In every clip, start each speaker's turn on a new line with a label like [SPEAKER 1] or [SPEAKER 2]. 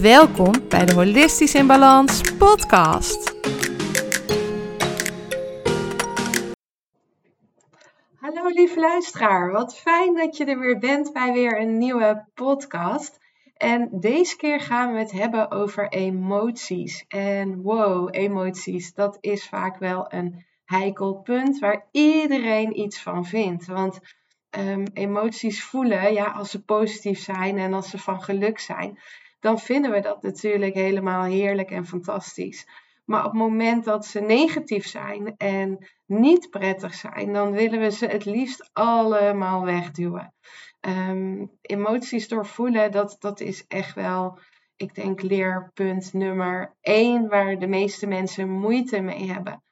[SPEAKER 1] Welkom bij de Holistisch in Balans podcast.
[SPEAKER 2] Hallo lieve luisteraar, wat fijn dat je er weer bent bij weer een nieuwe podcast. En deze keer gaan we het hebben over emoties. En wow, emoties, dat is vaak wel een heikel punt waar iedereen iets van vindt. Want um, emoties voelen, ja, als ze positief zijn en als ze van geluk zijn, dan vinden we dat natuurlijk helemaal heerlijk en fantastisch. Maar op het moment dat ze negatief zijn en niet prettig zijn, dan willen we ze het liefst allemaal wegduwen. Um, emoties doorvoelen, dat, dat is echt wel, ik denk, leerpunt nummer één waar de meeste mensen moeite mee hebben.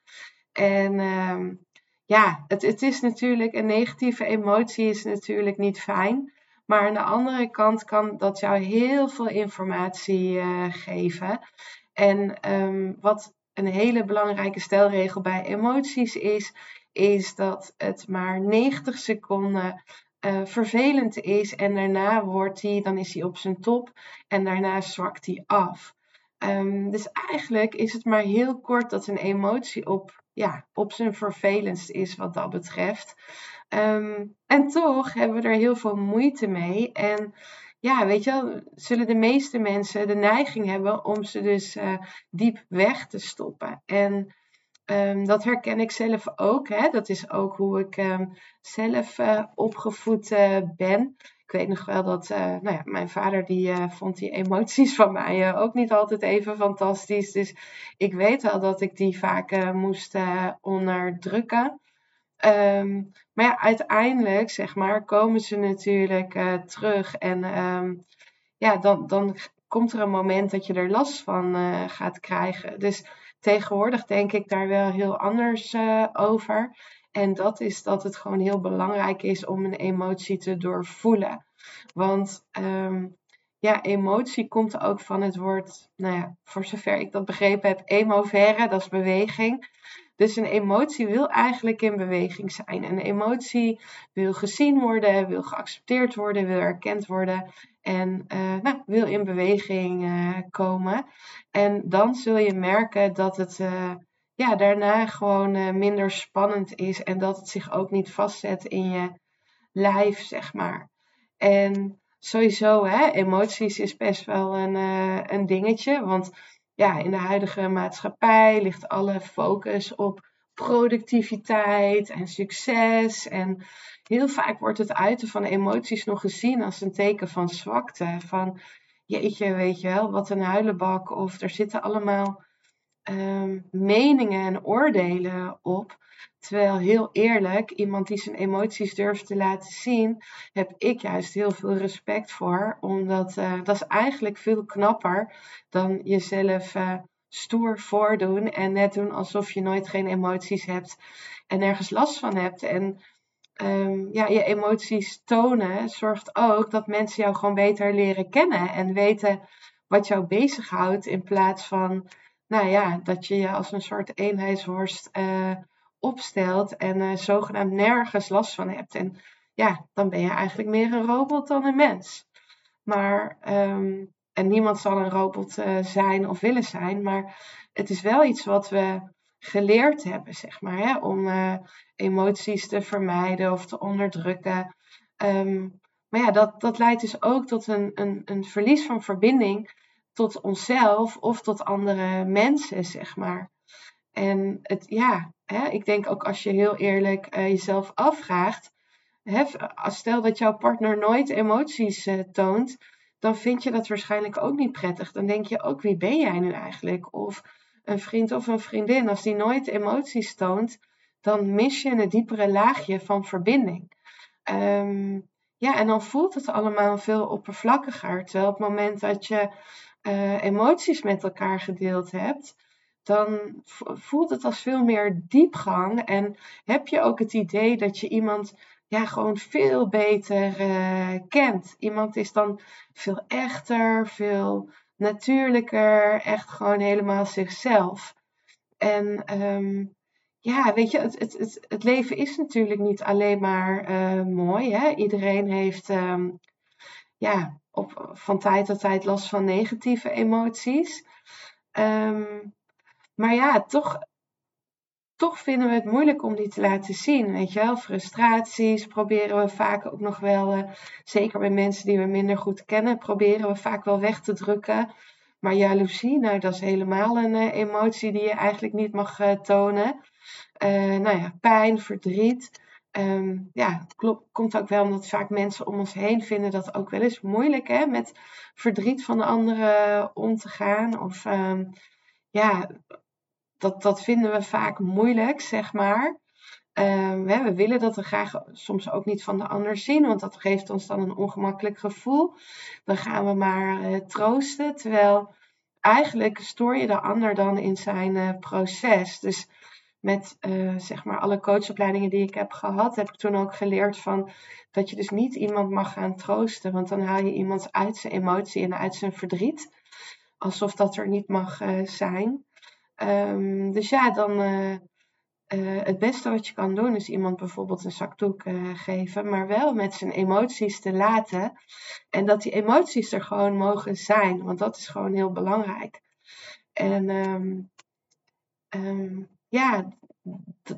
[SPEAKER 2] En um, ja, het, het is natuurlijk, een negatieve emotie is natuurlijk niet fijn. Maar aan de andere kant kan dat jou heel veel informatie uh, geven. En um, wat een hele belangrijke stelregel bij emoties is, is dat het maar 90 seconden uh, vervelend is en daarna wordt hij, dan is hij op zijn top en daarna zwakt hij af. Um, dus eigenlijk is het maar heel kort dat een emotie op, ja, op zijn vervelendst is wat dat betreft. Um, en toch hebben we er heel veel moeite mee. En ja, weet je wel, zullen de meeste mensen de neiging hebben om ze dus uh, diep weg te stoppen. En um, dat herken ik zelf ook. Hè? Dat is ook hoe ik um, zelf uh, opgevoed uh, ben. Ik weet nog wel dat nou ja, mijn vader die vond die emoties van mij ook niet altijd even fantastisch. Dus ik weet wel dat ik die vaak moest onderdrukken. Um, maar ja, uiteindelijk, zeg maar, komen ze natuurlijk uh, terug. En um, ja, dan, dan komt er een moment dat je er last van uh, gaat krijgen. Dus tegenwoordig denk ik daar wel heel anders uh, over. En dat is dat het gewoon heel belangrijk is om een emotie te doorvoelen. Want um, ja, emotie komt ook van het woord, nou ja, voor zover ik dat begrepen heb, emovere, dat is beweging. Dus een emotie wil eigenlijk in beweging zijn. Een emotie wil gezien worden, wil geaccepteerd worden, wil erkend worden en uh, nou, wil in beweging uh, komen. En dan zul je merken dat het uh, ja, daarna gewoon minder spannend is en dat het zich ook niet vastzet in je lijf, zeg maar. En sowieso, hè, emoties is best wel een, een dingetje, want ja, in de huidige maatschappij ligt alle focus op productiviteit en succes. En heel vaak wordt het uiten van emoties nog gezien als een teken van zwakte. Van jeetje, weet je wel, wat een huilenbak. Of er zitten allemaal um, meningen en oordelen op. Terwijl heel eerlijk, iemand die zijn emoties durft te laten zien, heb ik juist heel veel respect voor. Omdat uh, dat is eigenlijk veel knapper dan jezelf uh, stoer voordoen en net doen alsof je nooit geen emoties hebt en nergens last van hebt. En um, ja, je emoties tonen zorgt ook dat mensen jou gewoon beter leren kennen en weten wat jou bezighoudt in plaats van, nou ja, dat je je als een soort eenheidsworst uh, opstelt en uh, zogenaamd nergens last van hebt. En ja, dan ben je eigenlijk meer een robot dan een mens. Maar, um, en niemand zal een robot uh, zijn of willen zijn, maar het is wel iets wat we geleerd hebben, zeg maar, hè, om uh, emoties te vermijden of te onderdrukken. Um, maar ja, dat, dat leidt dus ook tot een, een, een verlies van verbinding tot onszelf of tot andere mensen, zeg maar. En het, ja, hè, ik denk ook als je heel eerlijk uh, jezelf afvraagt, hè, stel dat jouw partner nooit emoties uh, toont, dan vind je dat waarschijnlijk ook niet prettig. Dan denk je ook, wie ben jij nu eigenlijk? Of een vriend of een vriendin, als die nooit emoties toont, dan mis je een diepere laagje van verbinding. Um, ja, en dan voelt het allemaal veel oppervlakkiger. Terwijl op het moment dat je uh, emoties met elkaar gedeeld hebt, dan voelt het als veel meer diepgang. En heb je ook het idee dat je iemand ja, gewoon veel beter uh, kent. Iemand is dan veel echter, veel natuurlijker, echt gewoon helemaal zichzelf. En um, ja, weet je, het, het, het, het, leven is natuurlijk niet alleen maar uh, mooi. Hè? Iedereen heeft um, ja, op, van tijd tot tijd last van negatieve emoties. Um, maar ja, toch, toch vinden we het moeilijk om die te laten zien. Weet je wel, frustraties proberen we vaak ook nog wel, uh, zeker bij mensen die we minder goed kennen, proberen we vaak wel weg te drukken. Maar jaloezie, nou, dat is helemaal een uh, emotie die je eigenlijk niet mag uh, tonen. nou ja, pijn, verdriet. Um, ja, klopt, komt ook wel omdat vaak mensen om ons heen vinden dat ook wel eens moeilijk hè, met verdriet van de anderen om te gaan. Of um, ja, dat, dat vinden we vaak moeilijk, zeg maar. Hè, we willen dat we graag soms ook niet van de ander zien, want dat geeft ons dan een ongemakkelijk gevoel. Dan gaan we maar uh, troosten, terwijl eigenlijk stoor je de ander dan in zijn uh, proces. Dus met uh, zeg maar alle coachopleidingen die ik heb gehad, heb ik toen ook geleerd van dat je dus niet iemand mag gaan troosten, want dan haal je iemand uit zijn emotie en uit zijn verdriet, alsof dat er niet mag zijn. Um, dus ja, dan uh, uh, het beste wat je kan doen is iemand bijvoorbeeld een zakdoek uh, geven, maar wel met zijn emoties te laten. En dat die emoties er gewoon mogen zijn, want dat is gewoon heel belangrijk. En um, um, ja,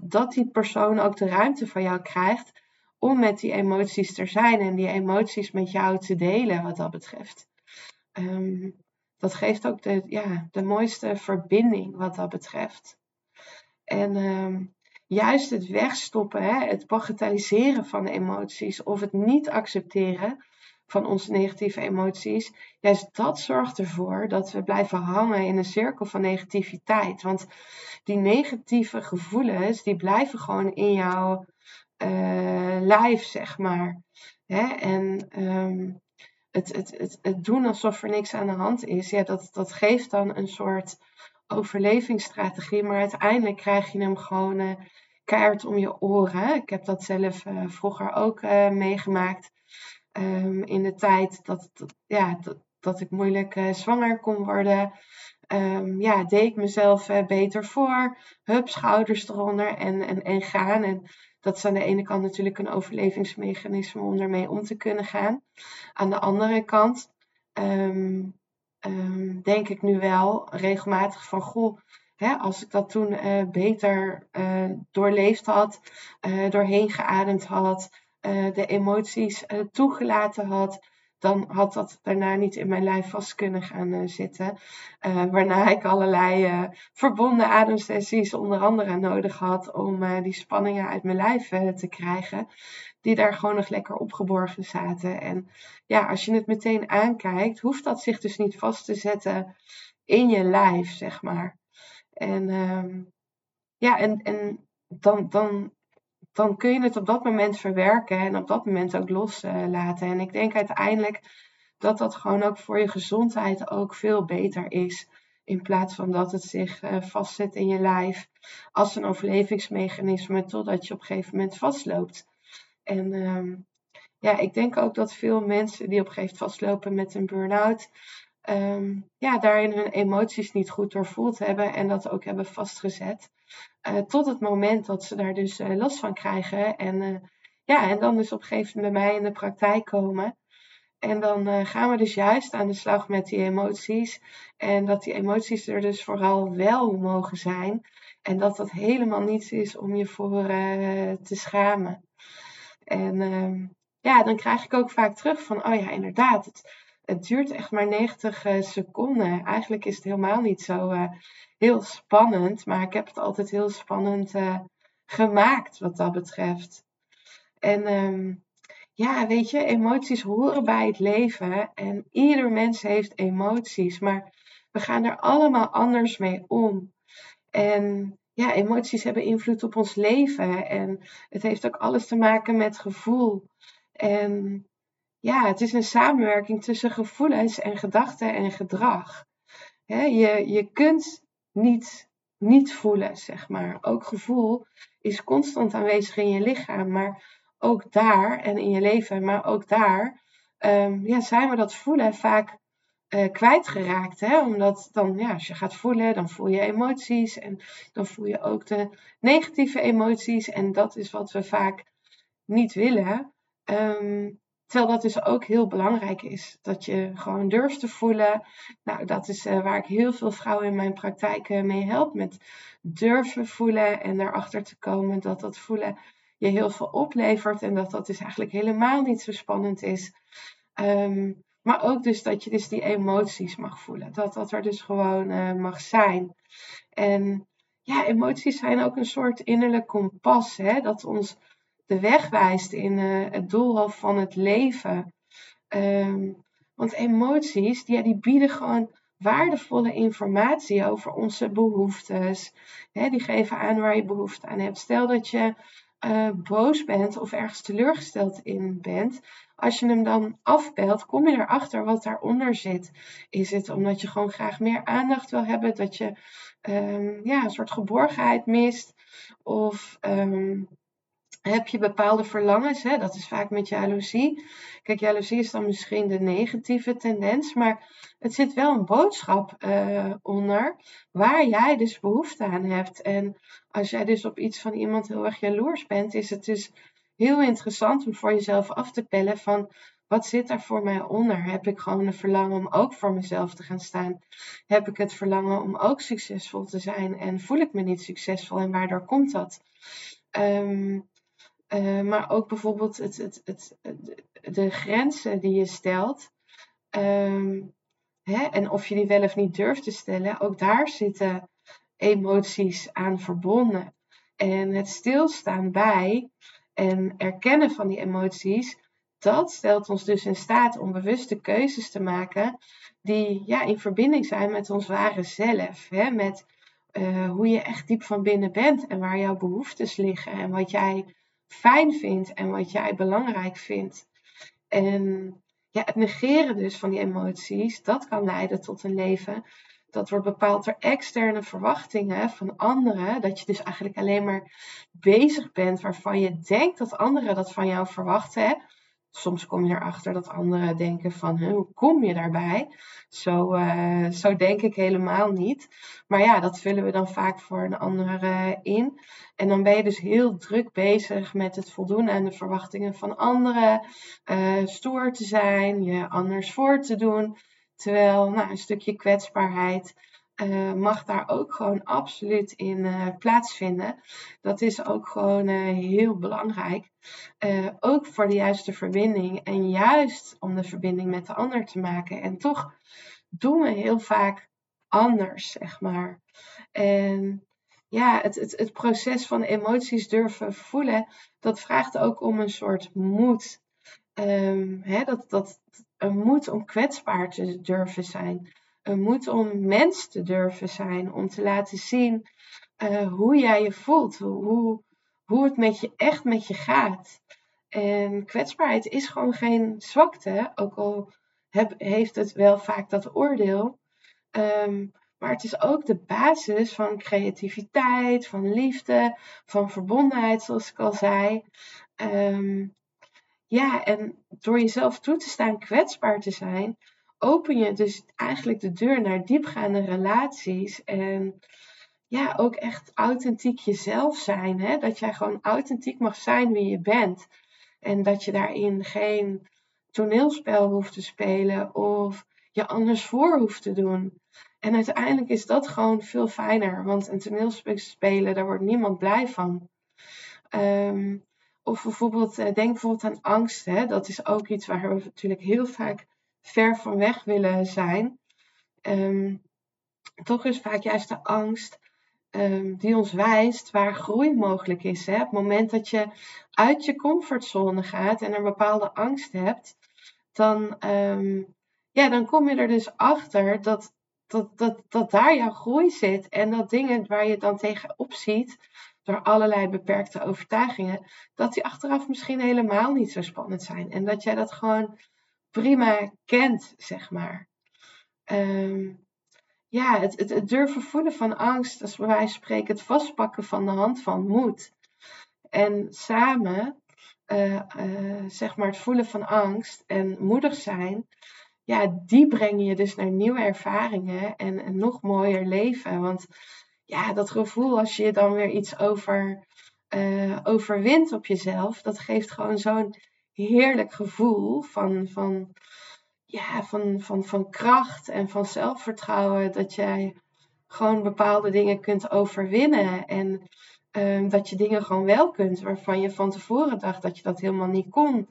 [SPEAKER 2] dat die persoon ook de ruimte van jou krijgt om met die emoties te zijn en die emoties met jou te delen wat dat betreft. Um, dat geeft ook de, ja, de mooiste verbinding wat dat betreft. En uh, juist het wegstoppen, hè, het bagatelliseren van emoties of het niet accepteren van onze negatieve emoties, juist dat zorgt ervoor dat we blijven hangen in een cirkel van negativiteit. Want die negatieve gevoelens, die blijven gewoon in jouw uh, lijf, zeg maar. Hè? En um, het, het, het, doen alsof er niks aan de hand is, ja, dat, dat geeft dan een soort overlevingsstrategie. Maar uiteindelijk krijg je hem gewoon uh, keihard om je oren. Ik heb dat zelf uh, vroeger ook uh, meegemaakt. Um, in de tijd dat, ja, dat, dat ik moeilijk zwanger kon worden. Um, ja, deed ik mezelf beter voor. Hup, schouders eronder en, en, en gaan. En dat is aan de ene kant natuurlijk een overlevingsmechanisme om ermee om te kunnen gaan. Aan de andere kant um, um, denk ik nu wel regelmatig van goh. Als ik dat toen uh, beter uh, doorleefd had, uh, doorheen geademd had, de emoties toegelaten had, dan had dat daarna niet in mijn lijf vast kunnen gaan uh, zitten. Uh, waarna ik allerlei uh, verbonden ademsessies onder andere nodig had om die spanningen uit mijn lijf te krijgen. Die daar gewoon nog lekker opgeborgen zaten. En ja, als je het meteen aankijkt, hoeft dat zich dus niet vast te zetten in je lijf, zeg maar. En ehm, ja, en, en dan, dan dan kun je het op dat moment verwerken en op dat moment ook loslaten. en ik denk uiteindelijk dat dat gewoon ook voor je gezondheid ook veel beter is. In plaats van dat het zich uh, vastzet in je lijf als een overlevingsmechanisme totdat je op een gegeven moment vastloopt. En um, ja, ik denk ook dat veel mensen die op een gegeven moment vastlopen met een burn-out, um, ja, daarin hun emoties niet goed doorvoeld hebben en dat ook hebben vastgezet. Uh, tot het moment dat ze daar dus uh, last van krijgen. En, uh, ja, en dan dus op een gegeven moment bij mij in de praktijk komen. En dan gaan we dus juist aan de slag met die emoties. En dat die emoties er dus vooral wel mogen zijn. En dat dat helemaal niets is om je voor te schamen. En ehm, ja, dan krijg ik ook vaak terug van, oh ja, inderdaad, het, het duurt echt maar 90 seconden. Eigenlijk is het helemaal niet zo heel spannend. Maar ik heb het altijd heel spannend uh, gemaakt wat dat betreft. En um, ja, weet je, emoties horen bij het leven. En ieder mens heeft emoties. Maar we gaan er allemaal anders mee om. En ja, emoties hebben invloed op ons leven. En het heeft ook alles te maken met gevoel. En ja, het is een samenwerking tussen gevoelens en gedachten en gedrag. je, je kunt niet niet voelen, zeg maar. Ook gevoel is constant aanwezig in je lichaam, maar ook daar en in je leven, maar ook daar um, ja, zijn we dat voelen vaak uh, kwijtgeraakt. Hè? Omdat dan, ja, als je gaat voelen, dan voel je emoties en dan voel je ook de negatieve emoties. En dat is wat we vaak niet willen. Um, terwijl dat dus ook heel belangrijk is. Dat je gewoon durft te voelen. Nou, dat is uh, waar ik heel veel vrouwen in mijn praktijk uh, mee help. Met durven voelen en erachter te komen dat dat voelen je heel veel oplevert. En dat dat dus eigenlijk helemaal niet zo spannend is. Um, maar ook dus dat je dus die emoties mag voelen. Dat dat er dus gewoon uh, mag zijn. En ja, emoties zijn ook een soort innerlijk kompas. Hè? Dat ons de weg wijst in uh, het doolhof van het leven. Um, want emoties, die, ja, die bieden gewoon waardevolle informatie over onze behoeftes. Die geven aan waar je behoefte aan hebt. Stel dat je uh, boos bent of ergens teleurgesteld in bent, als je hem dan afbelt, kom je erachter wat daaronder zit. Is het omdat je gewoon graag meer aandacht wil hebben, dat je um, ja, een soort geborgenheid mist? Of um, heb je bepaalde verlangens? Hè? Dat is vaak met jaloezie. Kijk, jaloezie is dan misschien de negatieve tendens, maar het zit wel een boodschap uh, onder waar jij dus behoefte aan hebt. En als jij dus op iets van iemand heel erg jaloers bent, is het dus heel interessant om voor jezelf af te pellen van wat zit daar voor mij onder? Heb ik gewoon een verlangen om ook voor mezelf te gaan staan? Heb ik het verlangen om ook succesvol te zijn? En voel ik me niet succesvol en waardoor komt dat? Um, uh, maar ook bijvoorbeeld het, het, het, de grenzen die je stelt. Um, hè, en of je die wel of niet durft te stellen. Ook daar zitten emoties aan verbonden. En het stilstaan bij en erkennen van die emoties, dat stelt ons dus in staat om bewuste keuzes te maken die ja, in verbinding zijn met ons ware zelf. Hè? Met uh, hoe je echt diep van binnen bent en waar jouw behoeftes liggen en wat jij fijn vindt en wat jij belangrijk vindt. En ja, het negeren dus van die emoties, dat kan leiden tot een leven dat wordt bepaald door externe verwachtingen van anderen. Dat je dus eigenlijk alleen maar bezig bent waarvan je denkt dat anderen dat van jou verwachten. Soms kom je erachter dat anderen denken van, hoe kom je daarbij? Zo, uh, zo denk ik helemaal niet. Maar ja, dat vullen we dan vaak voor een ander uh, in. En dan ben je dus heel druk bezig met het voldoen aan de verwachtingen van anderen. Uh, stoer te zijn, je anders voor te doen. Terwijl nou, een stukje kwetsbaarheid uh, mag daar ook gewoon absoluut in uh, plaatsvinden. Dat is ook gewoon uh, heel belangrijk. ook voor de juiste verbinding en juist om de verbinding met de ander te maken. En toch doen we heel vaak anders, zeg maar. En ja, het, het, het proces van emoties durven voelen, dat vraagt ook om een soort moed. Um, hè, dat, dat, een moed om kwetsbaar te durven zijn. Een moed om mens te durven zijn. Om te laten zien uh, hoe jij je voelt. Hoe, hoe het met je echt met je gaat. En kwetsbaarheid is gewoon geen zwakte. Ook al heb, heeft het wel vaak dat oordeel. Um, maar het is ook de basis van creativiteit, van liefde, van verbondenheid, zoals ik al zei. Um, ja, en door jezelf toe te staan kwetsbaar te zijn, open je dus eigenlijk de deur naar diepgaande relaties. En ja, ook echt authentiek jezelf zijn. Hè? Dat jij gewoon authentiek mag zijn wie je bent. En dat je daarin geen toneelspel hoeft te spelen of je anders voor hoeft te doen. En uiteindelijk is dat gewoon veel fijner, want een toneelspel spelen, daar wordt niemand blij van. Um, of bijvoorbeeld, eh, denk bijvoorbeeld aan angst. Hè? Dat is ook iets waar we natuurlijk heel vaak ver van weg willen zijn. Ehm, toch is vaak juist de angst um, die ons wijst waar groei mogelijk is. Hè? Op het moment dat je uit je comfortzone gaat en een bepaalde angst hebt, dan, um, ja, dan kom je er dus achter dat, dat, dat, dat daar jouw groei zit. En dat dingen waar je dan tegenop ziet, door allerlei beperkte overtuigingen, dat die achteraf misschien helemaal niet zo spannend zijn. En dat jij dat gewoon prima kent, zeg maar. Um, ja, het, het, het, durven voelen van angst, als wij spreken, het vastpakken van de hand van moed. En samen, uh, uh, zeg maar, het voelen van angst en moedig zijn, ja, die brengen je dus naar nieuwe ervaringen en een nog mooier leven. Want ja, dat gevoel als je dan weer iets over, uh, overwint op jezelf, dat geeft gewoon zo'n heerlijk gevoel van, van, ja, van, van, van kracht en van zelfvertrouwen. Dat jij gewoon bepaalde dingen kunt overwinnen. En um, dat je dingen gewoon wel kunt waarvan je van tevoren dacht dat je dat helemaal niet kon.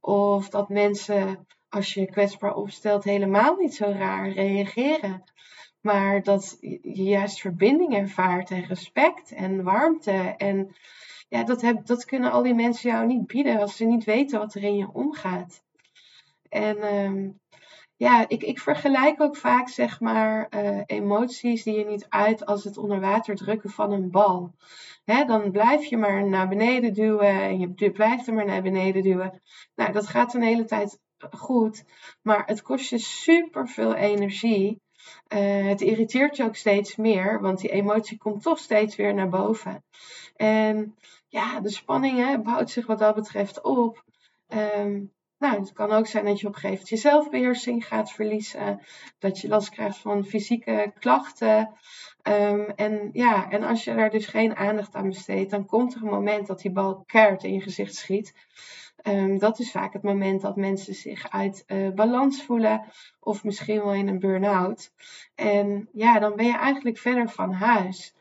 [SPEAKER 2] Of dat mensen, als je je kwetsbaar opstelt, helemaal niet zo raar reageren. Maar dat je juist verbinding ervaart en respect en warmte. En ja, dat, heb, dat kunnen al die mensen jou niet bieden als ze niet weten wat er in je omgaat. En um, ja, ik, ik vergelijk ook vaak zeg maar uh, emoties die je niet uit als het onder water drukken van een bal. Hè, dan blijf je maar naar beneden duwen en je blijft er maar naar beneden duwen. Nou, dat gaat een hele tijd goed, maar het kost je super veel energie. Uh, het irriteert je ook steeds meer, want die emotie komt toch steeds weer naar boven. En ja, de spanning hè, bouwt zich wat dat betreft op. Um, nou, het kan ook zijn dat je op een gegeven moment je zelfbeheersing gaat verliezen. Dat je last krijgt van fysieke klachten. Um, en ja, en als je daar dus geen aandacht aan besteedt, dan komt er een moment dat die bal keihard in je gezicht schiet. Um, dat is vaak het moment dat mensen zich uit uh, balans voelen of misschien wel in een burn-out. En ja, dan ben je eigenlijk verder van huis.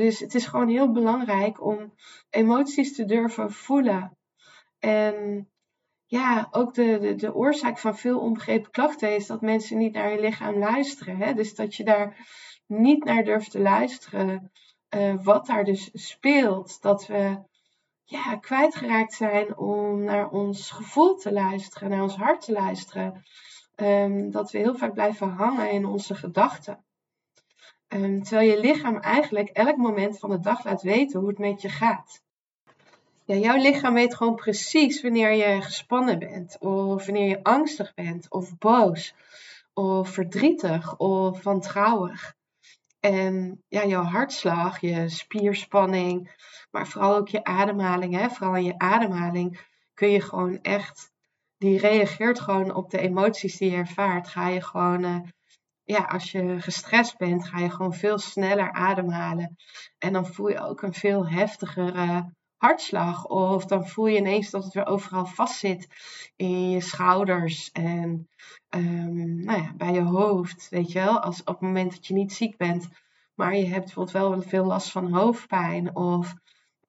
[SPEAKER 2] Dus het is gewoon heel belangrijk om emoties te durven voelen. En ja, ook de, de, de oorzaak van veel onbegrepen klachten is dat mensen niet naar je lichaam luisteren. Hè? Dus dat je daar niet naar durft te luisteren. Uh, wat daar dus speelt. Dat we ja, kwijtgeraakt zijn om naar ons gevoel te luisteren, naar ons hart te luisteren. Um, dat we heel vaak blijven hangen in onze gedachten. Um, terwijl je lichaam eigenlijk elk moment van de dag laat weten hoe het met je gaat ja, jouw lichaam weet gewoon precies wanneer je gespannen bent, of wanneer je angstig bent, of boos, of verdrietig, of wantrouwig. En ja, jouw hartslag, je spierspanning, maar vooral ook je ademhaling, hè, vooral in je ademhaling kun je gewoon echt, die reageert gewoon op de emoties die je ervaart. Ga je gewoon, uh, ja, als je gestrest bent, ga je gewoon veel sneller ademhalen. En dan voel je ook een veel heftigere hartslag. Of dan voel je ineens dat het weer overal vastzit in je schouders en um, nou ja, bij je hoofd. Weet je wel, als op het moment dat je niet ziek bent, maar je hebt bijvoorbeeld wel veel last van hoofdpijn of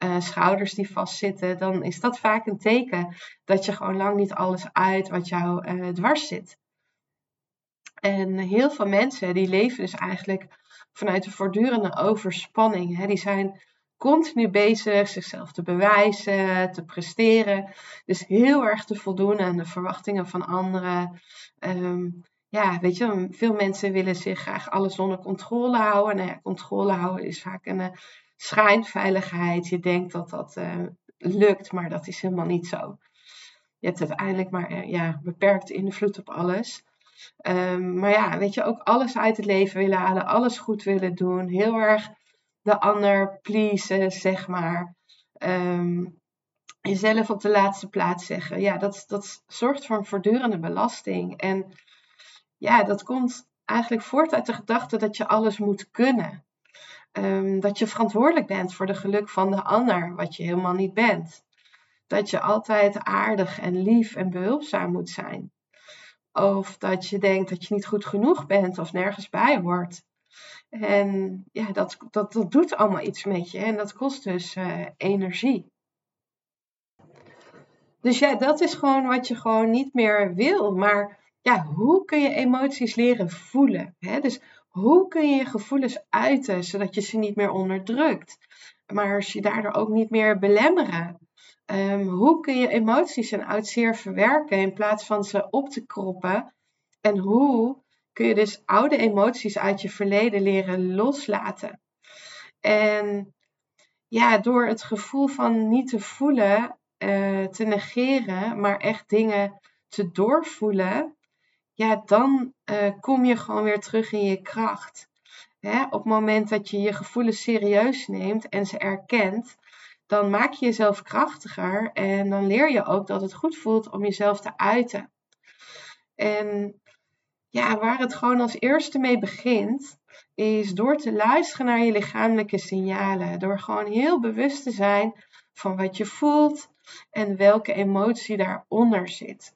[SPEAKER 2] uh, schouders die vastzitten, dan is dat vaak een teken dat je gewoon lang niet alles uit wat jou uh, dwars zit. En heel veel mensen die leven dus eigenlijk vanuit een voortdurende overspanning. Hè. Die zijn continu bezig zichzelf te bewijzen, te presteren. Dus heel erg te voldoen aan de verwachtingen van anderen. Ehm, ja, weet je, veel mensen willen zich graag alles onder controle houden. Nou ja, controle houden is vaak een uh, schijnveiligheid. Je denkt dat dat uh, lukt, maar dat is helemaal niet zo. Je hebt uiteindelijk maar uh, ja, beperkt invloed op alles. Um, maar ja, weet je, ook alles uit het leven willen halen, alles goed willen doen. Heel erg de ander pleasen, zeg maar. Um, jezelf op de laatste plaats zeggen. Ja, dat, dat zorgt voor een voortdurende belasting. En ja, dat komt eigenlijk voort uit de gedachte dat je alles moet kunnen. Um, dat je verantwoordelijk bent voor de geluk van de ander, wat je helemaal niet bent. Dat je altijd aardig en lief en behulpzaam moet zijn. Of dat je denkt dat je niet goed genoeg bent of nergens bij hoort. En ja, dat, dat, dat doet allemaal iets met je en dat kost dus uh, energie. Dus ja, dat is gewoon wat je gewoon niet meer wil. Maar ja, hoe kun je emoties leren voelen? Hè? Dus hoe kun je je gevoelens uiten zodat je ze niet meer onderdrukt? Maar je daardoor ook niet meer belemmeren. Um, hoe kun je emoties en oud verwerken in plaats van ze op te kroppen? En hoe kun je dus oude emoties uit je verleden leren loslaten. En ja, door het gevoel van niet te voelen, uh, te negeren, maar echt dingen te doorvoelen, ja, dan uh, kom je gewoon weer terug in je kracht. Hè, op het moment dat je je gevoelens serieus neemt en ze erkent, dan maak je jezelf krachtiger en dan leer je ook dat het goed voelt om jezelf te uiten. En ja, waar het gewoon als eerste mee begint, is door te luisteren naar je lichamelijke signalen. Door gewoon heel bewust te zijn van wat je voelt en welke emotie daaronder zit.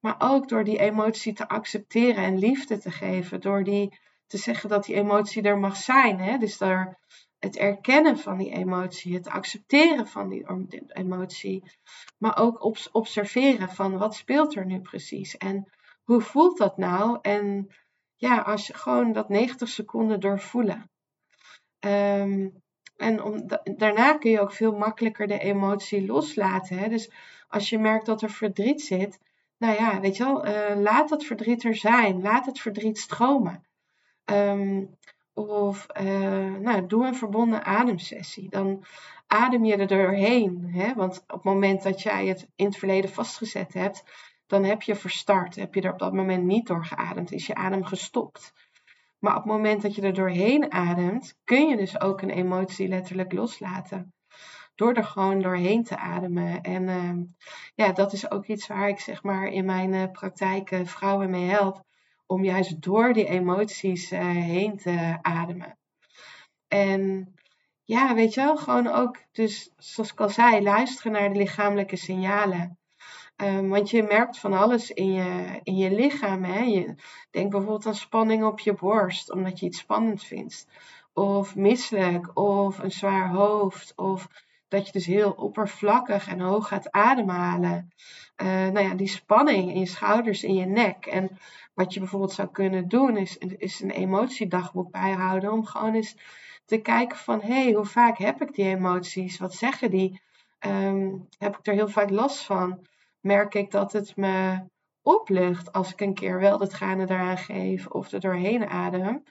[SPEAKER 2] Maar ook door die emotie te accepteren en liefde te geven. Door die te zeggen dat die emotie er mag zijn. Hè? Dus door het erkennen van die emotie, het accepteren van die emotie. Maar ook observeren van wat speelt er nu precies. En hoe voelt dat nou? En ja, als je gewoon dat 90 seconden doorvoelen. Um, en om, daarna kun je ook veel makkelijker de emotie loslaten. Hè? Dus als je merkt dat er verdriet zit, nou ja, weet je wel, uh, laat dat verdriet er zijn. Laat het verdriet stromen. Um, of uh, nou, doe een verbonden ademsessie. Dan adem je er doorheen. Hè? Want op het moment dat jij het in het verleden vastgezet hebt, dan heb je verstart. Heb je er op dat moment niet door geademd, is je adem gestopt. Maar op het moment dat je er doorheen ademt, kun je dus ook een emotie letterlijk loslaten. Door er gewoon doorheen te ademen. En uh, ja, dat is ook iets waar ik zeg maar in mijn uh, praktijk uh, vrouwen mee help. Om juist door die emoties eh, heen te ademen. En ja, weet je wel, gewoon ook, dus zoals ik al zei, luisteren naar de lichamelijke signalen. Um, want je merkt van alles in je, in je lichaam. Hè? Je denkt bijvoorbeeld aan spanning op je borst, omdat je iets spannend vindt. Of misselijk, of een zwaar hoofd. Of dat je dus heel oppervlakkig en hoog gaat ademhalen. Uh, nou ja, die spanning in je schouders, in je nek. En wat je bijvoorbeeld zou kunnen doen, is, is een emotiedagboek bijhouden. Om gewoon eens te kijken van, hé, hey, hoe vaak heb ik die emoties? Wat zeggen die? Um, heb ik er heel vaak last van? merk ik dat het me oplucht als ik een keer wel het tranen eraan geef of er doorheen adem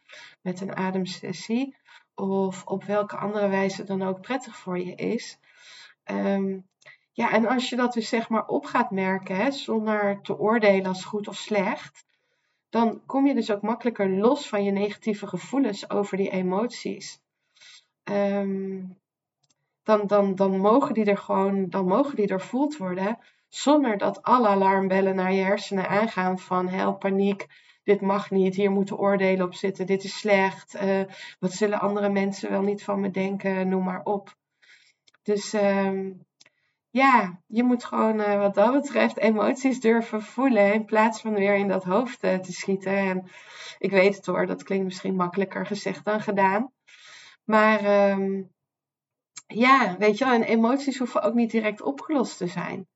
[SPEAKER 2] met een ademsessie. Of op welke andere wijze dan ook prettig voor je is. Ehm, ja, en als je dat dus zeg maar op gaat merken, hè, zonder te oordelen als goed of slecht, dan kom je dus ook makkelijker los van je negatieve gevoelens over die emoties. Ehm, dan, dan, dan mogen die er gewoon, dan mogen die er voeld worden zonder dat alle alarmbellen naar je hersenen aangaan van help, paniek, dit mag niet, hier moeten oordelen op zitten, dit is slecht, uh, wat zullen andere mensen wel niet van me denken, noem maar op. Dus uh, ja, je moet gewoon uh, wat dat betreft emoties durven voelen in plaats van weer in dat hoofd uh, te schieten. En ik weet het hoor, dat klinkt misschien makkelijker gezegd dan gedaan. Maar um, ja, weet je wel, en emoties hoeven ook niet direct opgelost te zijn.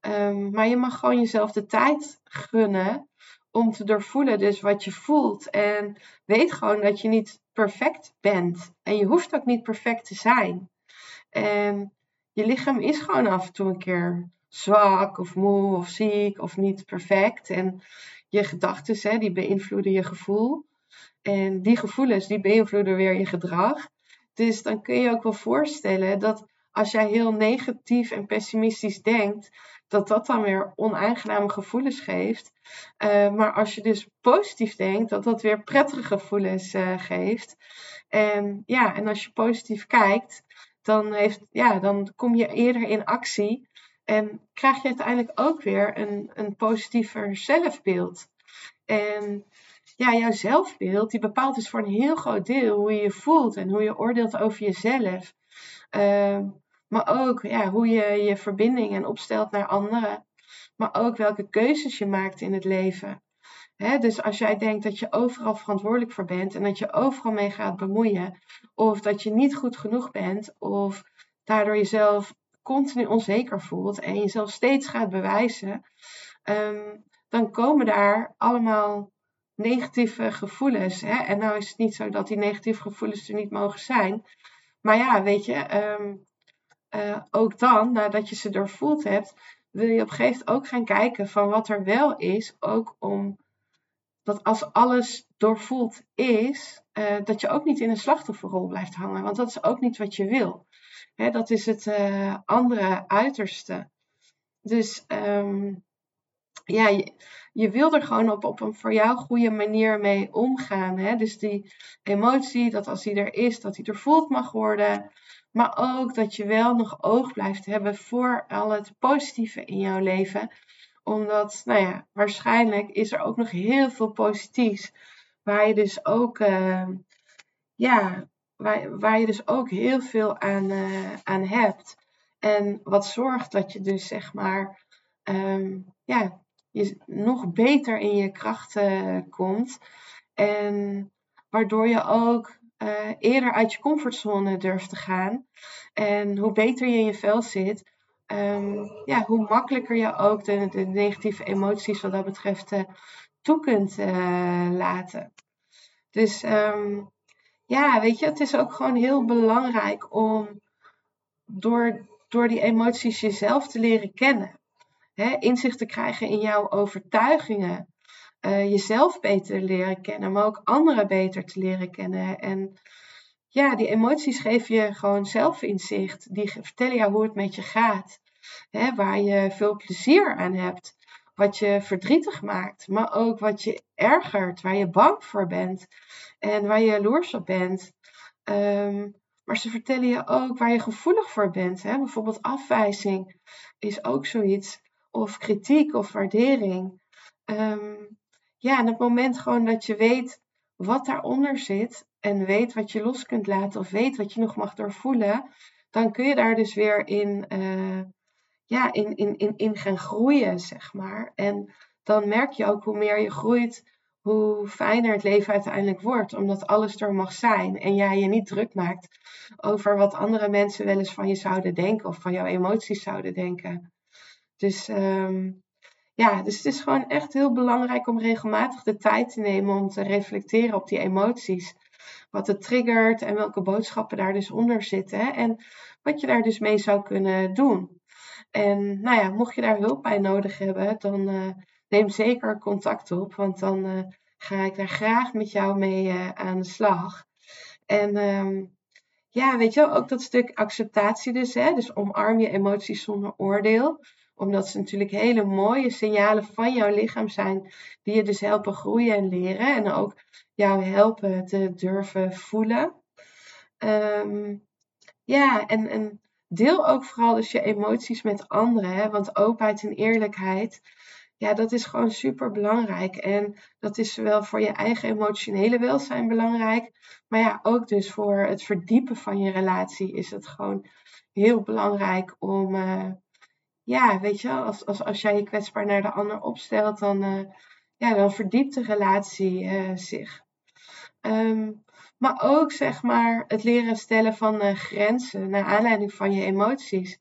[SPEAKER 2] Um, maar je mag gewoon jezelf de tijd gunnen om te doorvoelen dus wat je voelt. En weet gewoon dat je niet perfect bent. En je hoeft ook niet perfect te zijn. En je lichaam is gewoon af en toe een keer zwak of moe of ziek of niet perfect. En je gedachten, die beïnvloeden je gevoel. En die gevoelens, die beïnvloeden weer je gedrag. Dus dan kun je ook wel voorstellen dat als jij heel negatief en pessimistisch denkt, dat dat dan weer onaangename gevoelens geeft. Uh, maar als je dus positief denkt, dat dat weer prettige gevoelens uh, geeft. En ja, en als je positief kijkt, dan, heeft, ja, dan kom je eerder in actie. En krijg je uiteindelijk ook weer een, een positiever zelfbeeld. En ja, jouw zelfbeeld, die bepaalt dus voor een heel groot deel hoe je je voelt en hoe je oordeelt over jezelf. Uh, maar ook ja, hoe je je verbindingen opstelt naar anderen. Maar ook welke keuzes je maakt in het leven. Dus als jij denkt dat je overal verantwoordelijk voor bent en dat je overal mee gaat bemoeien, of dat je niet goed genoeg bent, of daardoor jezelf continu onzeker voelt en jezelf steeds gaat bewijzen, um, dan komen daar allemaal negatieve gevoelens. En nou is het niet zo dat die negatieve gevoelens er niet mogen zijn. Maar ja, weet je, um, uh, ook dan, nadat je ze doorvoeld hebt, wil je op een gegeven moment ook gaan kijken van wat er wel is. Ook om dat als alles doorvoeld is, uh, dat je ook niet in een slachtofferrol blijft hangen. Want dat is ook niet wat je wil. Hè, dat is het uh, andere uiterste. Dus um, ja, je, wil er gewoon op, op een voor jou goede manier mee omgaan. Hè? Dus die emotie, dat als die er is, dat die voelt mag worden. Maar ook dat je wel nog oog blijft hebben voor al het positieve in jouw leven. Omdat, nou ja, waarschijnlijk is er ook nog heel veel positiefs. Waar je dus ook, uh, ja, waar, je dus ook heel veel aan, uh, aan hebt. En wat zorgt dat je dus zeg maar, um, ja, je nog beter in je krachten komt. En waardoor je ook uh, eerder uit je comfortzone durft te gaan. En hoe beter je in je vel zit, um, ja, hoe makkelijker je ook de, negatieve emoties wat dat betreft uh, toe kunt uh, laten. Dus um, ja, weet je, het is ook gewoon heel belangrijk om door, door die emoties jezelf te leren kennen. Hè, inzicht te krijgen in jouw overtuigingen. Uh, jezelf beter leren kennen, maar ook anderen beter te leren kennen. En ja, die emoties geven je gewoon zelfinzicht. Die vertellen jou hoe het met je gaat. Hè, waar je veel plezier aan hebt. Wat je verdrietig maakt, maar ook wat je ergert, waar je bang voor bent en waar je jaloers op bent. Um, maar ze vertellen je ook waar je gevoelig voor bent. Hè? Bijvoorbeeld afwijzing is ook zoiets. Of kritiek of waardering. Um, ja, en het moment gewoon dat je weet wat daaronder zit en weet wat je los kunt laten of weet wat je nog mag doorvoelen, dan kun je daar dus weer in, uh, ja, in, in, in, in gaan groeien, zeg maar. En dan merk je ook hoe meer je groeit, hoe fijner het leven uiteindelijk wordt, omdat alles er mag zijn en jij je niet druk maakt over wat andere mensen wel eens van je zouden denken of van jouw emoties zouden denken. Dus um, ja, dus het is gewoon echt heel belangrijk om regelmatig de tijd te nemen om te reflecteren op die emoties. Wat het triggert en welke boodschappen daar dus onder zitten. En wat je daar dus mee zou kunnen doen. En nou ja, mocht je daar hulp bij nodig hebben, dan uh, neem zeker contact op. Want dan uh, ga ik daar graag met jou mee uh, aan de slag. En um, ja, weet je, ook dat stuk acceptatie dus. Hè? Dus omarm je emoties zonder oordeel omdat ze natuurlijk hele mooie signalen van jouw lichaam zijn, die je dus helpen groeien en leren. En ook jou helpen te durven voelen. Um, ja, en, en deel ook vooral dus je emoties met anderen. Hè? Want openheid en eerlijkheid, ja, dat is gewoon super belangrijk. En dat is zowel voor je eigen emotionele welzijn belangrijk. Maar ja, ook dus voor het verdiepen van je relatie is het gewoon heel belangrijk om. Uh, ja, weet je, als, als, als jij je kwetsbaar naar de ander opstelt, dan, uh, ja, dan verdiept de relatie uh, zich. Um, maar ook zeg maar het leren stellen van uh, grenzen naar aanleiding van je emoties.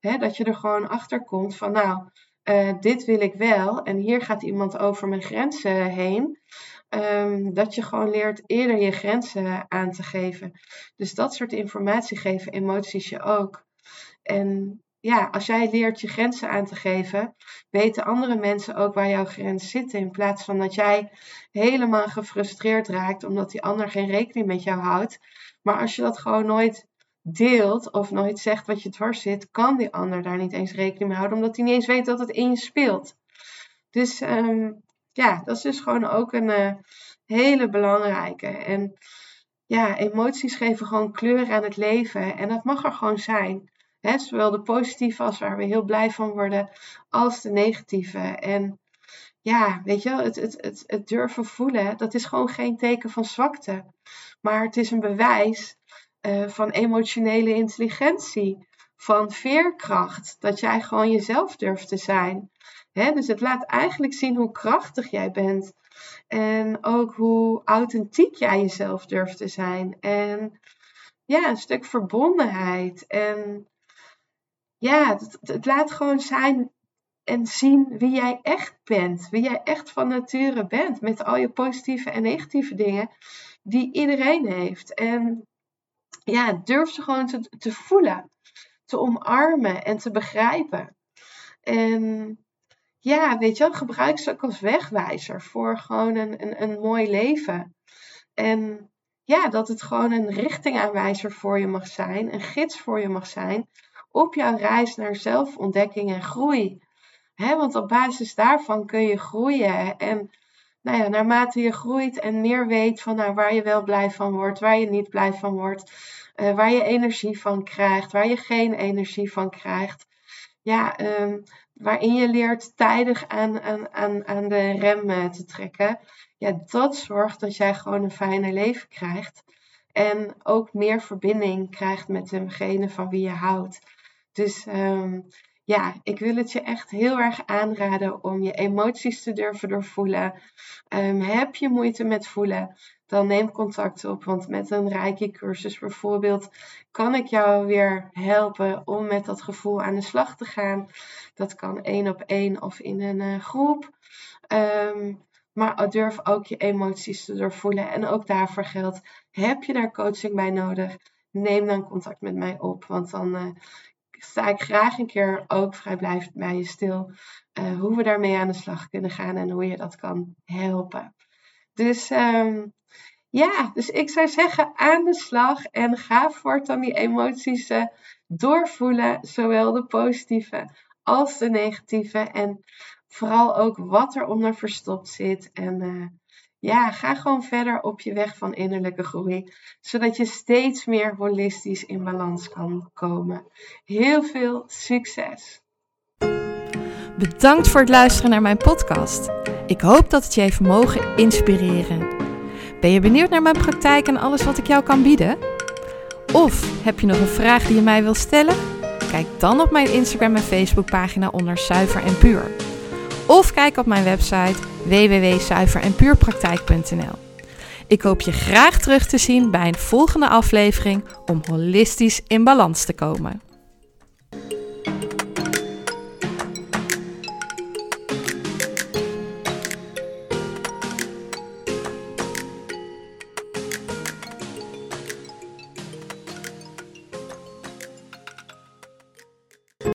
[SPEAKER 2] Dat je er gewoon achter komt van nou, dit wil ik wel en hier gaat iemand over mijn grenzen heen. Um, dat je gewoon leert eerder je grenzen aan te geven. Dus dat soort informatie geven emoties je ook. En ja, als jij leert je grenzen aan te geven, weten andere mensen ook waar jouw grenzen zitten. In plaats van dat jij helemaal gefrustreerd raakt omdat die ander geen rekening met jou houdt. Maar als je dat gewoon nooit deelt of nooit zegt wat je dwars zit, kan die ander daar niet eens rekening mee houden, omdat hij niet eens weet dat het in je speelt. Dus um, ja, dat is dus gewoon ook een uh, hele belangrijke. En ja, emoties geven gewoon kleur aan het leven en dat mag er gewoon zijn zowel de positieve als waar we heel blij van worden, als de negatieve. En ja, weet je wel, het, het, het, het durven voelen, dat is gewoon geen teken van zwakte. Maar het is een bewijs uh, van emotionele intelligentie, van veerkracht, dat jij gewoon jezelf durft te zijn. Hè? Dus het laat eigenlijk zien hoe krachtig jij bent. En ook hoe authentiek jij jezelf durft te zijn. En ja, een stuk verbondenheid. En ja, het, laat gewoon zijn en zien wie jij echt bent. Wie jij echt van nature bent. Met al je positieve en negatieve dingen die iedereen heeft. En ja, durf ze gewoon te, te voelen. Te omarmen en te begrijpen. En ja, weet je wel, gebruik ze ook als wegwijzer voor gewoon een, een, een mooi leven. En ja, dat het gewoon een richtingaanwijzer voor je mag zijn, een gids voor je mag zijn op jouw reis naar zelfontdekking en groei. Hè? Want op basis daarvan kun je groeien. En nou ja, naarmate je groeit en meer weet van nou, waar je wel blij van wordt, waar je niet blij van wordt, uh, waar je energie van krijgt, waar je geen energie van krijgt. Ja, um, waarin je leert tijdig aan, aan, aan, aan de rem te trekken. Ja, dat zorgt dat jij gewoon een fijner leven krijgt. En ook meer verbinding krijgt met degene van wie je houdt. Dus um, ja, ik wil het je echt heel erg aanraden om je emoties te durven doorvoelen. Um, heb je moeite met voelen, dan neem contact op. Want met een Reiki-cursus bijvoorbeeld kan ik jou weer helpen om met dat gevoel aan de slag te gaan. Dat kan één op één of in een uh, groep. Um, maar durf ook je emoties te doorvoelen. En ook daarvoor geldt, heb je daar coaching bij nodig? Neem dan contact met mij op. Want dan uh, sta ik graag een keer ook vrijblijvend bij je stil. Uh, hoe we daarmee aan de slag kunnen gaan en hoe je dat kan helpen. Dus um, ja, dus ik zou zeggen aan de slag en ga voortaan die emoties uh, doorvoelen. Zowel de positieve als de negatieve. En vooral ook wat er onder verstopt zit. En uh, ja, ga gewoon verder op je weg van innerlijke groei, zodat je steeds meer holistisch in balans kan komen. Heel veel succes!
[SPEAKER 1] Bedankt voor het luisteren naar mijn podcast. Ik hoop dat het je heeft mogen inspireren. Ben je benieuwd naar mijn praktijk en alles wat ik jou kan bieden? Of heb je nog een vraag die je mij wilt stellen? Kijk dan op mijn Instagram en Facebook pagina onder Zuiver en Puur. Of kijk op mijn website www.zuiverenpuurpraktijk.nl. Ik hoop je graag terug te zien bij een volgende aflevering om holistisch in balans te komen.